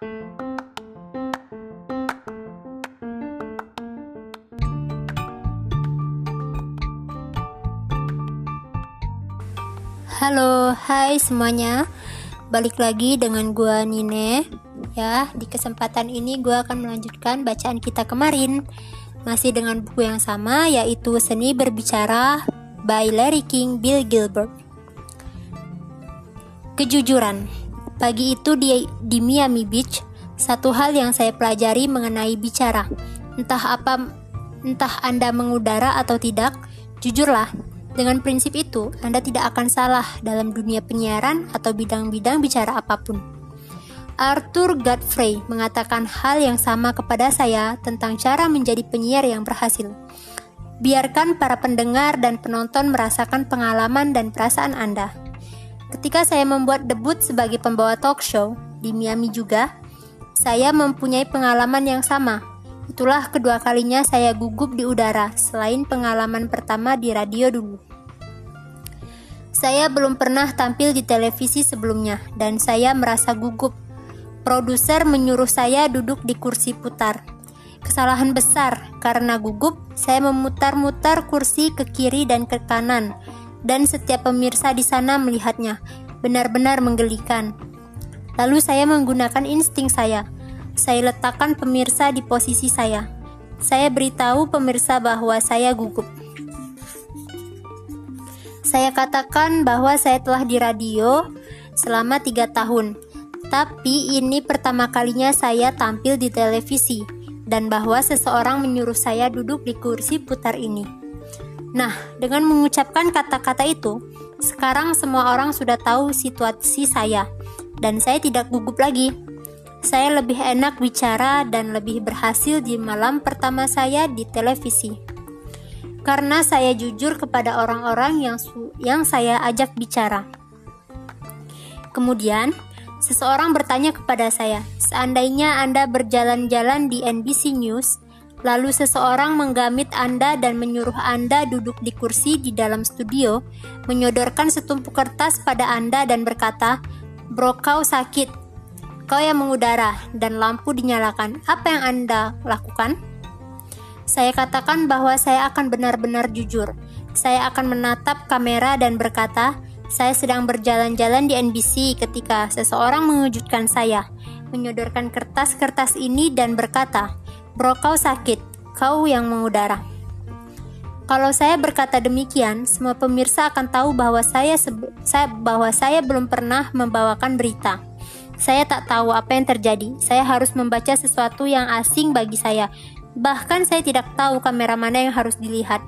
Halo, hai semuanya. Balik lagi dengan gua Nine. Ya, di kesempatan ini gua akan melanjutkan bacaan kita kemarin. Masih dengan buku yang sama yaitu Seni Berbicara by Larry King Bill Gilbert. Kejujuran. Pagi itu di di Miami Beach, satu hal yang saya pelajari mengenai bicara. Entah apa entah Anda mengudara atau tidak, jujurlah dengan prinsip itu, Anda tidak akan salah dalam dunia penyiaran atau bidang-bidang bicara apa pun. Arthur Godfrey mengatakan hal yang sama kepada saya tentang cara menjadi penyiar yang berhasil. Biarkan para pendengar dan penonton merasakan pengalaman dan perasaan Anda. Ketika saya membuat debut sebagai pembawa talk show di Miami juga, saya mempunyai pengalaman yang sama. Itulah kedua kalinya saya gugup di udara, selain pengalaman pertama di radio dulu. Saya belum pernah tampil di televisi sebelumnya, dan saya merasa gugup. Produser menyuruh saya duduk di kursi putar. Kesalahan besar, karena gugup, saya memutar-mutar kursi ke kiri dan ke kanan, dan setiap pemirsa di sana melihatnya. Benar-benar menggelikan. Lalu saya menggunakan insting saya. Saya letakkan pemirsa di posisi saya. Saya beritahu pemirsa bahwa saya gugup. Saya katakan bahwa saya telah di radio selama tiga tahun, tapi ini pertama kalinya saya tampil di televisi, dan bahwa seseorang menyuruh saya duduk di kursi putar ini. Nah, dengan mengucapkan kata-kata itu, sekarang semua orang sudah tahu situasi saya, dan saya tidak gugup lagi. Saya lebih enak bicara dan lebih berhasil di malam pertama saya di televisi karena saya jujur kepada orang-orang yang yang saya ajak bicara. Kemudian, seseorang bertanya kepada saya, "Seandainya Anda berjalan-jalan di NBC News, lalu seseorang menggamit Anda dan menyuruh Anda duduk di kursi di dalam studio, menyodorkan setumpuk kertas pada Anda dan berkata, "Bro, kau sakit. Kau yang mengudara dan lampu dinyalakan. Apa yang Anda lakukan?" Saya katakan bahwa saya akan benar-benar jujur. Saya akan menatap kamera dan berkata, "Saya sedang berjalan-jalan di NBC ketika seseorang mengejutkan saya, menyodorkan kertas-kertas ini dan berkata, "Bro, kau sakit. Kau yang mengudara." Kalau saya berkata demikian, semua pemirsa akan tahu bahwa saya, saya bahwa saya belum pernah membawakan berita. Saya tak tahu apa yang terjadi. Saya harus membaca sesuatu yang asing bagi saya, Bahkan saya tidak tahu kamera mana yang harus dilihat.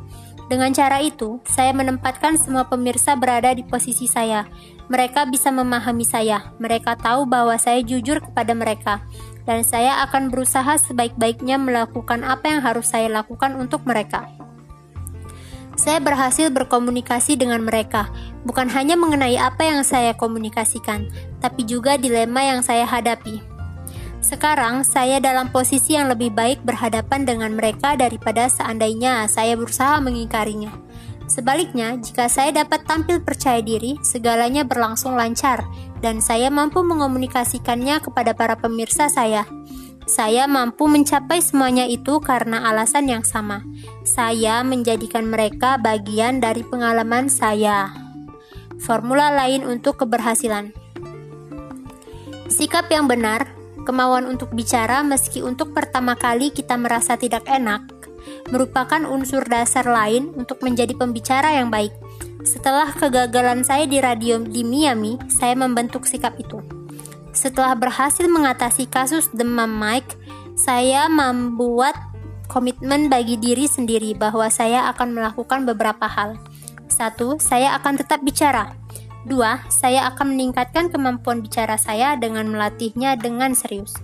Dengan cara itu, saya menempatkan semua pemirsa berada di posisi saya. Mereka bisa memahami saya. Mereka tahu bahwa saya jujur kepada mereka, dan saya akan berusaha sebaik-baiknya melakukan apa yang harus saya lakukan untuk mereka. Saya berhasil berkomunikasi dengan mereka, bukan hanya mengenai apa yang saya komunikasikan, tapi juga dilema yang saya hadapi. Sekarang saya dalam posisi yang lebih baik berhadapan dengan mereka daripada seandainya saya berusaha mengingkarinya. Sebaliknya, jika saya dapat tampil percaya diri, segalanya berlangsung lancar dan saya mampu mengomunikasikannya kepada para pemirsa saya. Saya mampu mencapai semuanya itu karena alasan yang sama. Saya menjadikan mereka bagian dari pengalaman saya. Formula lain untuk keberhasilan. Sikap yang benar Kemauan untuk bicara, meski untuk pertama kali kita merasa tidak enak, merupakan unsur dasar lain untuk menjadi pembicara yang baik. Setelah kegagalan saya di radio di Miami, saya membentuk sikap itu. Setelah berhasil mengatasi kasus demam Mike, saya membuat komitmen bagi diri sendiri bahwa saya akan melakukan beberapa hal. Satu, saya akan tetap bicara. Dua, saya akan meningkatkan kemampuan bicara saya dengan melatihnya dengan serius.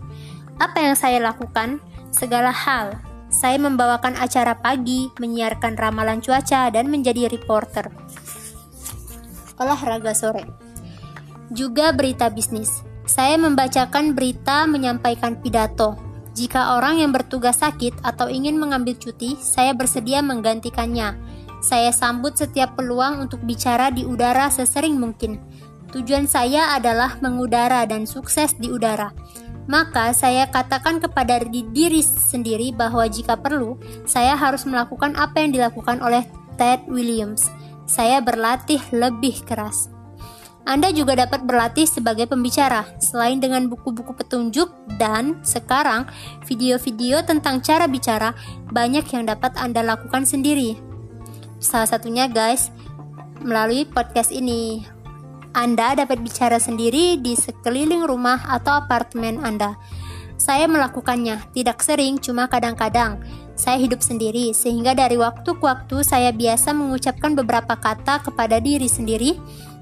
Apa yang saya lakukan? Segala hal. Saya membawakan acara pagi, menyiarkan ramalan cuaca, dan menjadi reporter. Olahraga sore. Juga berita bisnis. Saya membacakan berita, menyampaikan pidato. Jika orang yang bertugas sakit atau ingin mengambil cuti, saya bersedia menggantikannya saya sambut setiap peluang untuk bicara di udara sesering mungkin. Tujuan saya adalah mengudara dan sukses di udara. Maka saya katakan kepada diri sendiri bahwa jika perlu, saya harus melakukan apa yang dilakukan oleh Ted Williams. Saya berlatih lebih keras. Anda juga dapat berlatih sebagai pembicara, selain dengan buku-buku petunjuk dan sekarang video-video tentang cara bicara banyak yang dapat Anda lakukan sendiri. Salah satunya guys, melalui podcast ini. Anda dapat bicara sendiri di sekeliling rumah atau apartemen Anda. Saya melakukannya, tidak sering, cuma kadang-kadang. Saya hidup sendiri, sehingga dari waktu ke waktu saya biasa mengucapkan beberapa kata kepada diri sendiri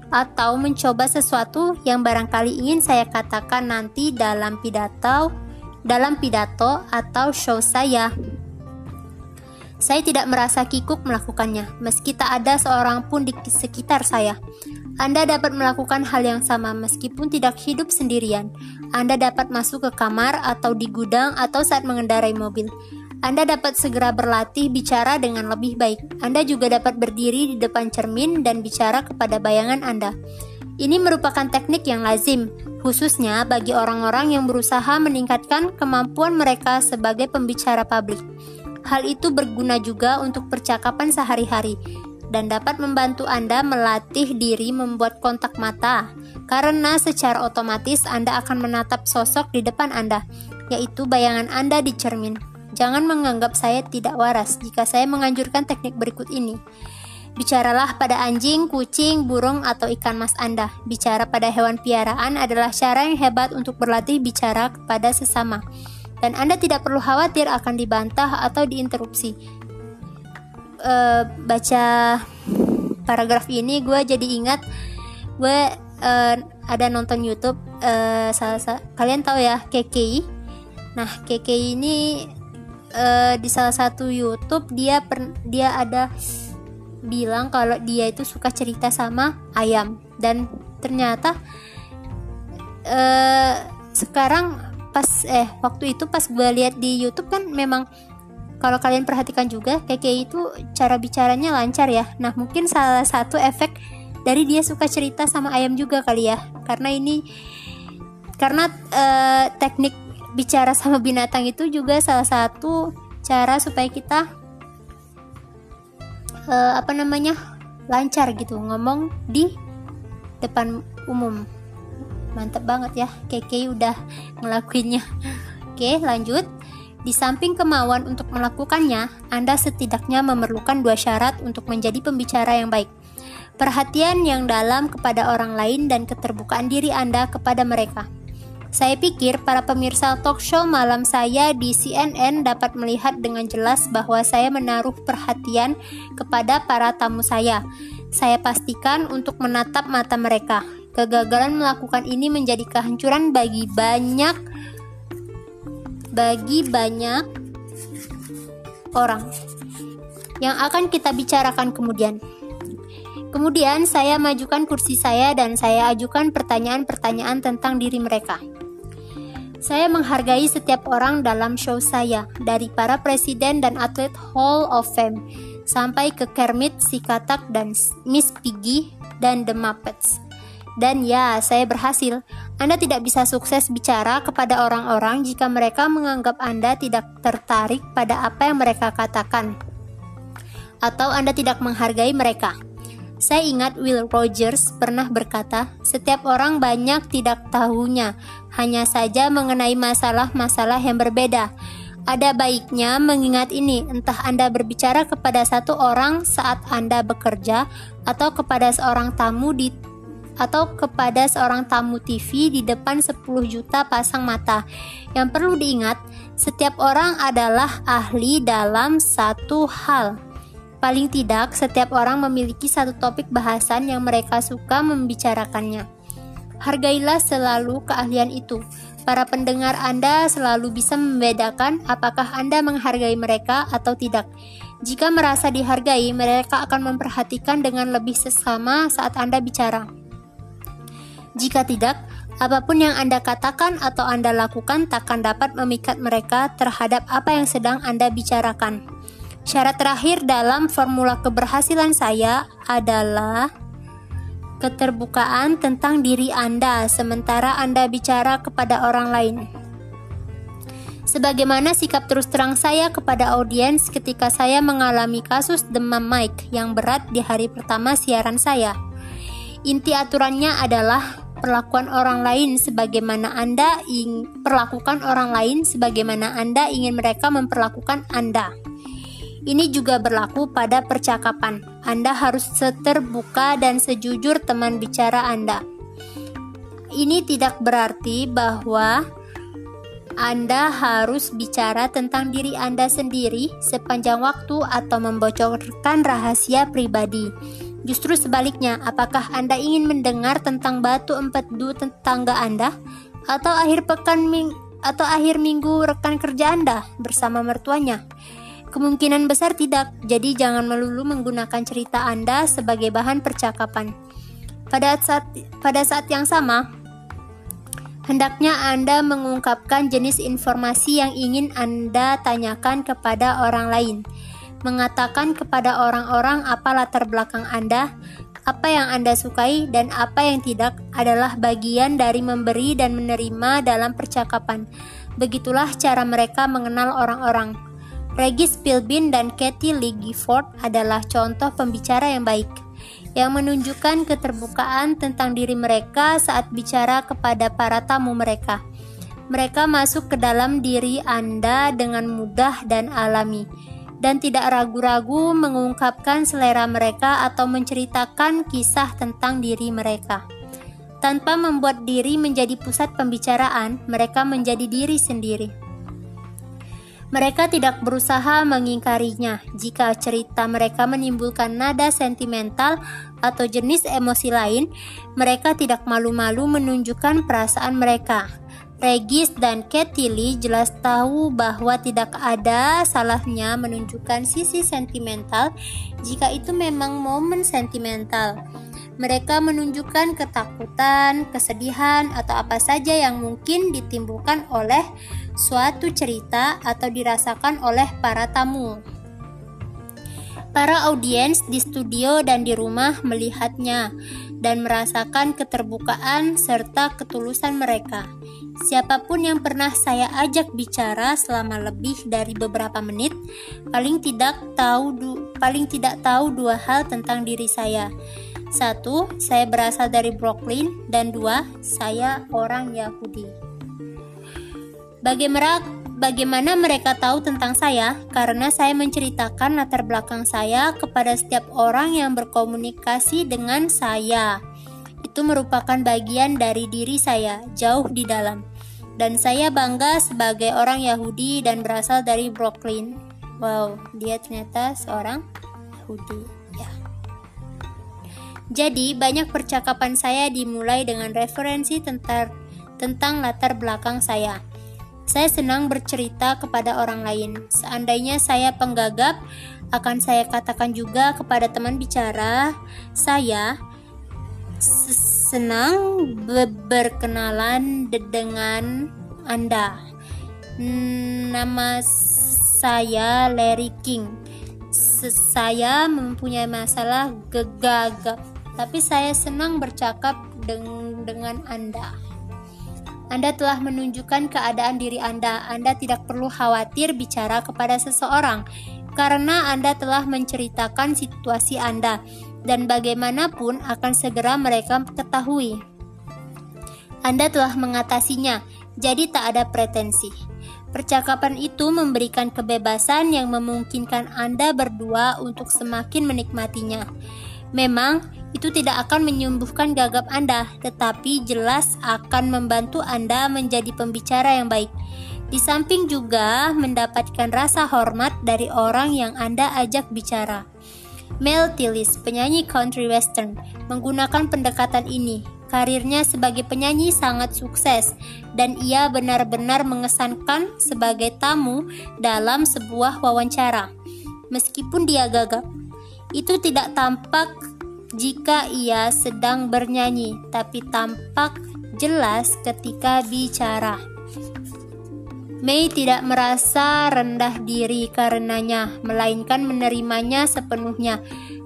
atau mencoba sesuatu yang barangkali ingin saya katakan nanti dalam pidato, dalam pidato atau show saya. Saya tidak merasa kikuk melakukannya, meski tak ada seorang pun di sekitar saya. Anda dapat melakukan hal yang sama meskipun tidak hidup sendirian. Anda dapat masuk ke kamar atau di gudang atau saat mengendarai mobil. Anda dapat segera berlatih bicara dengan lebih baik. Anda juga dapat berdiri di depan cermin dan bicara kepada bayangan Anda. Ini merupakan teknik yang lazim, khususnya bagi orang-orang yang berusaha meningkatkan kemampuan mereka sebagai pembicara publik. Hal itu berguna juga untuk percakapan sehari-hari dan dapat membantu Anda melatih diri membuat kontak mata, karena secara otomatis Anda akan menatap sosok di depan Anda, yaitu bayangan Anda di cermin. Jangan menganggap saya tidak waras jika saya menganjurkan teknik berikut ini. Bicaralah pada anjing, kucing, burung, atau ikan mas Anda. Bicara pada hewan piaraan adalah cara yang hebat untuk berlatih bicara kepada sesama dan Anda tidak perlu khawatir akan dibantah atau diinterupsi. Uh, baca paragraf ini gue jadi ingat gue uh, ada nonton YouTube uh, salah, salah kalian tahu ya KKI. Nah KKI ini uh, di salah satu YouTube dia per, dia ada bilang kalau dia itu suka cerita sama ayam dan ternyata uh, sekarang pas eh waktu itu pas gue lihat di YouTube kan memang kalau kalian perhatikan juga kayak itu cara bicaranya lancar ya. Nah mungkin salah satu efek dari dia suka cerita sama ayam juga kali ya. Karena ini karena uh, teknik bicara sama binatang itu juga salah satu cara supaya kita uh, apa namanya lancar gitu. Ngomong di depan umum. Mantep banget ya Keke udah ngelakuinnya. Oke lanjut di samping kemauan untuk melakukannya, Anda setidaknya memerlukan dua syarat untuk menjadi pembicara yang baik. Perhatian yang dalam kepada orang lain dan keterbukaan diri Anda kepada mereka. Saya pikir para pemirsa talk show malam saya di CNN dapat melihat dengan jelas bahwa saya menaruh perhatian kepada para tamu saya. Saya pastikan untuk menatap mata mereka, Kegagalan melakukan ini menjadi kehancuran bagi banyak bagi banyak orang yang akan kita bicarakan kemudian. Kemudian saya majukan kursi saya dan saya ajukan pertanyaan-pertanyaan tentang diri mereka. Saya menghargai setiap orang dalam show saya, dari para presiden dan atlet Hall of Fame sampai ke Kermit si Katak dan Miss Piggy dan The Muppets. Dan ya, saya berhasil. Anda tidak bisa sukses bicara kepada orang-orang jika mereka menganggap Anda tidak tertarik pada apa yang mereka katakan, atau Anda tidak menghargai mereka. Saya ingat Will Rogers pernah berkata, "Setiap orang banyak tidak tahunya, hanya saja mengenai masalah-masalah yang berbeda." Ada baiknya mengingat ini, entah Anda berbicara kepada satu orang saat Anda bekerja atau kepada seorang tamu di atau kepada seorang tamu TV di depan 10 juta pasang mata. Yang perlu diingat, setiap orang adalah ahli dalam satu hal. Paling tidak, setiap orang memiliki satu topik bahasan yang mereka suka membicarakannya. Hargailah selalu keahlian itu. Para pendengar Anda selalu bisa membedakan apakah Anda menghargai mereka atau tidak. Jika merasa dihargai, mereka akan memperhatikan dengan lebih sesama saat Anda bicara. Jika tidak, apa pun yang Anda katakan atau Anda lakukan takkan dapat memikat mereka terhadap apa yang sedang Anda bicarakan. Syarat terakhir dalam formula keberhasilan saya adalah keterbukaan tentang diri Anda sementara Anda bicara kepada orang lain. Sebagaimana sikap terus terang saya kepada audiens ketika saya mengalami kasus demam mic yang berat di hari pertama siaran saya. Inti aturannya adalah perlakuan orang lain sebagaimana Anda ingin perlakukan orang lain sebagaimana Anda ingin mereka memperlakukan Anda. Ini juga berlaku pada percakapan. Anda harus seterbuka dan sejujur teman bicara Anda. Ini tidak berarti bahwa Anda harus bicara tentang diri Anda sendiri sepanjang waktu atau membocorkan rahasia pribadi. Justru sebaliknya, apakah Anda ingin mendengar tentang batu empedu tetangga Anda atau akhir pekan ming atau akhir minggu rekan kerja Anda bersama mertuanya? Kemungkinan besar tidak, jadi jangan melulu menggunakan cerita Anda sebagai bahan percakapan. Pada saat, pada saat yang sama, hendaknya Anda mengungkapkan jenis informasi yang ingin Anda tanyakan kepada orang lain. Mengatakan kepada orang-orang apa latar belakang Anda, apa yang Anda sukai, dan apa yang tidak adalah bagian dari memberi dan menerima dalam percakapan. Begitulah cara mereka mengenal orang-orang. Regis Philbin dan Katie Lee Gifford adalah contoh pembicara yang baik, yang menunjukkan keterbukaan tentang diri mereka saat bicara kepada para tamu mereka. Mereka masuk ke dalam diri Anda dengan mudah dan alami, dan tidak ragu-ragu mengungkapkan selera mereka atau menceritakan kisah tentang diri mereka. Tanpa membuat diri menjadi pusat pembicaraan, mereka menjadi diri sendiri. Mereka tidak berusaha mengingkarinya jika cerita mereka menimbulkan nada sentimental atau jenis emosi lain. Mereka tidak malu-malu menunjukkan perasaan mereka. Regis dan Katie Lee jelas tahu bahwa tidak ada salahnya menunjukkan sisi sentimental jika itu memang momen sentimental. Mereka menunjukkan ketakutan, kesedihan, atau apa saja yang mungkin ditimbulkan oleh suatu cerita atau dirasakan oleh para tamu. Para audiens di studio dan di rumah melihatnya dan merasakan keterbukaan serta ketulusan mereka. Siapa pun yang pernah saya ajak bicara selama lebih dari beberapa menit, paling tidak tahu paling tidak tahu dua hal tentang diri saya. Satu, saya berasal dari Brooklyn dan dua, saya orang Yahudi. Bagaimana bagaimana mereka tahu tentang saya karena saya menceritakan latar belakang saya kepada setiap orang yang berkomunikasi dengan saya. Itu merupakan bagian dari diri saya, jauh di dalam. Dan saya bangga sebagai orang Yahudi dan berasal dari Brooklyn. Wow, dia ternyata seorang Yahudi. Ya. Jadi, banyak percakapan saya dimulai dengan referensi tentang tentang latar belakang saya. Saya senang bercerita kepada orang lain. Seandainya saya penggagap, akan saya katakan juga kepada teman bicara saya senang be berkenalan dengan Anda. Nama saya Larry King. Saya mempunyai masalah gegagap, tapi saya senang bercakap dengan Anda. Anda telah menunjukkan keadaan diri Anda. Anda tidak perlu khawatir bicara kepada seseorang karena Anda telah menceritakan situasi Anda dan bagaimanapun akan segera mereka ketahui. Anda telah mengatasinya, jadi tak ada pretensi. Percakapan itu memberikan kebebasan yang memungkinkan Anda berdua untuk semakin menikmatinya. Memang, itu tidak akan menyembuhkan gagap Anda, tetapi jelas akan membantu Anda menjadi pembicara yang baik. Di samping juga mendapatkan rasa hormat dari orang yang Anda ajak bicara. Mel Tillis, penyanyi country western, menggunakan pendekatan ini. Karirnya sebagai penyanyi sangat sukses dan ia benar-benar mengesankan sebagai tamu dalam sebuah wawancara. Meskipun dia gagap, itu tidak tampak jika ia sedang bernyanyi, tapi tampak jelas ketika bicara. Mei tidak merasa rendah diri karenanya, melainkan menerimanya sepenuhnya,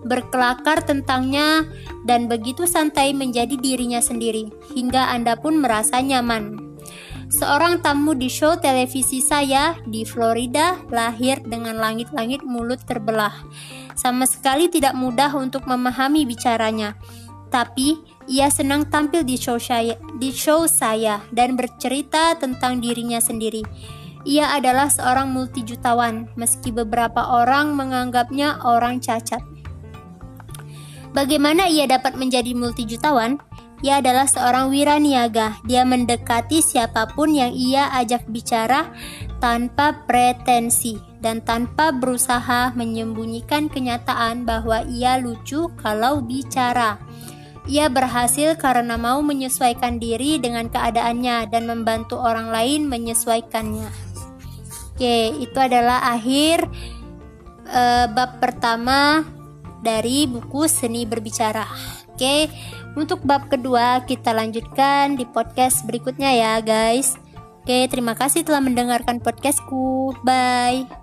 berkelakar tentangnya, dan begitu santai menjadi dirinya sendiri, hingga Anda pun merasa nyaman. Seorang tamu di show televisi saya di Florida lahir dengan langit-langit mulut terbelah. Sama sekali tidak mudah untuk memahami bicaranya. Tapi ia senang tampil di show saya, di show saya dan bercerita tentang dirinya sendiri. Ia adalah seorang multijutawan, meski beberapa orang menganggapnya orang cacat. Bagaimana ia dapat menjadi multijutawan? Ia adalah seorang wiraniaga. Dia mendekati siapa pun yang ia ajak bicara tanpa pretensi dan tanpa berusaha menyembunyikan kenyataan bahwa ia lucu kalau bicara. Ia berhasil karena mau menyesuaikan diri dengan keadaannya dan membantu orang lain menyesuaikannya. Oke, itu adalah akhir uh, bab pertama dari buku Seni Berbicara. Oke, untuk bab kedua kita lanjutkan di podcast berikutnya ya, guys. Oke, terima kasih telah mendengarkan podcastku. Bye.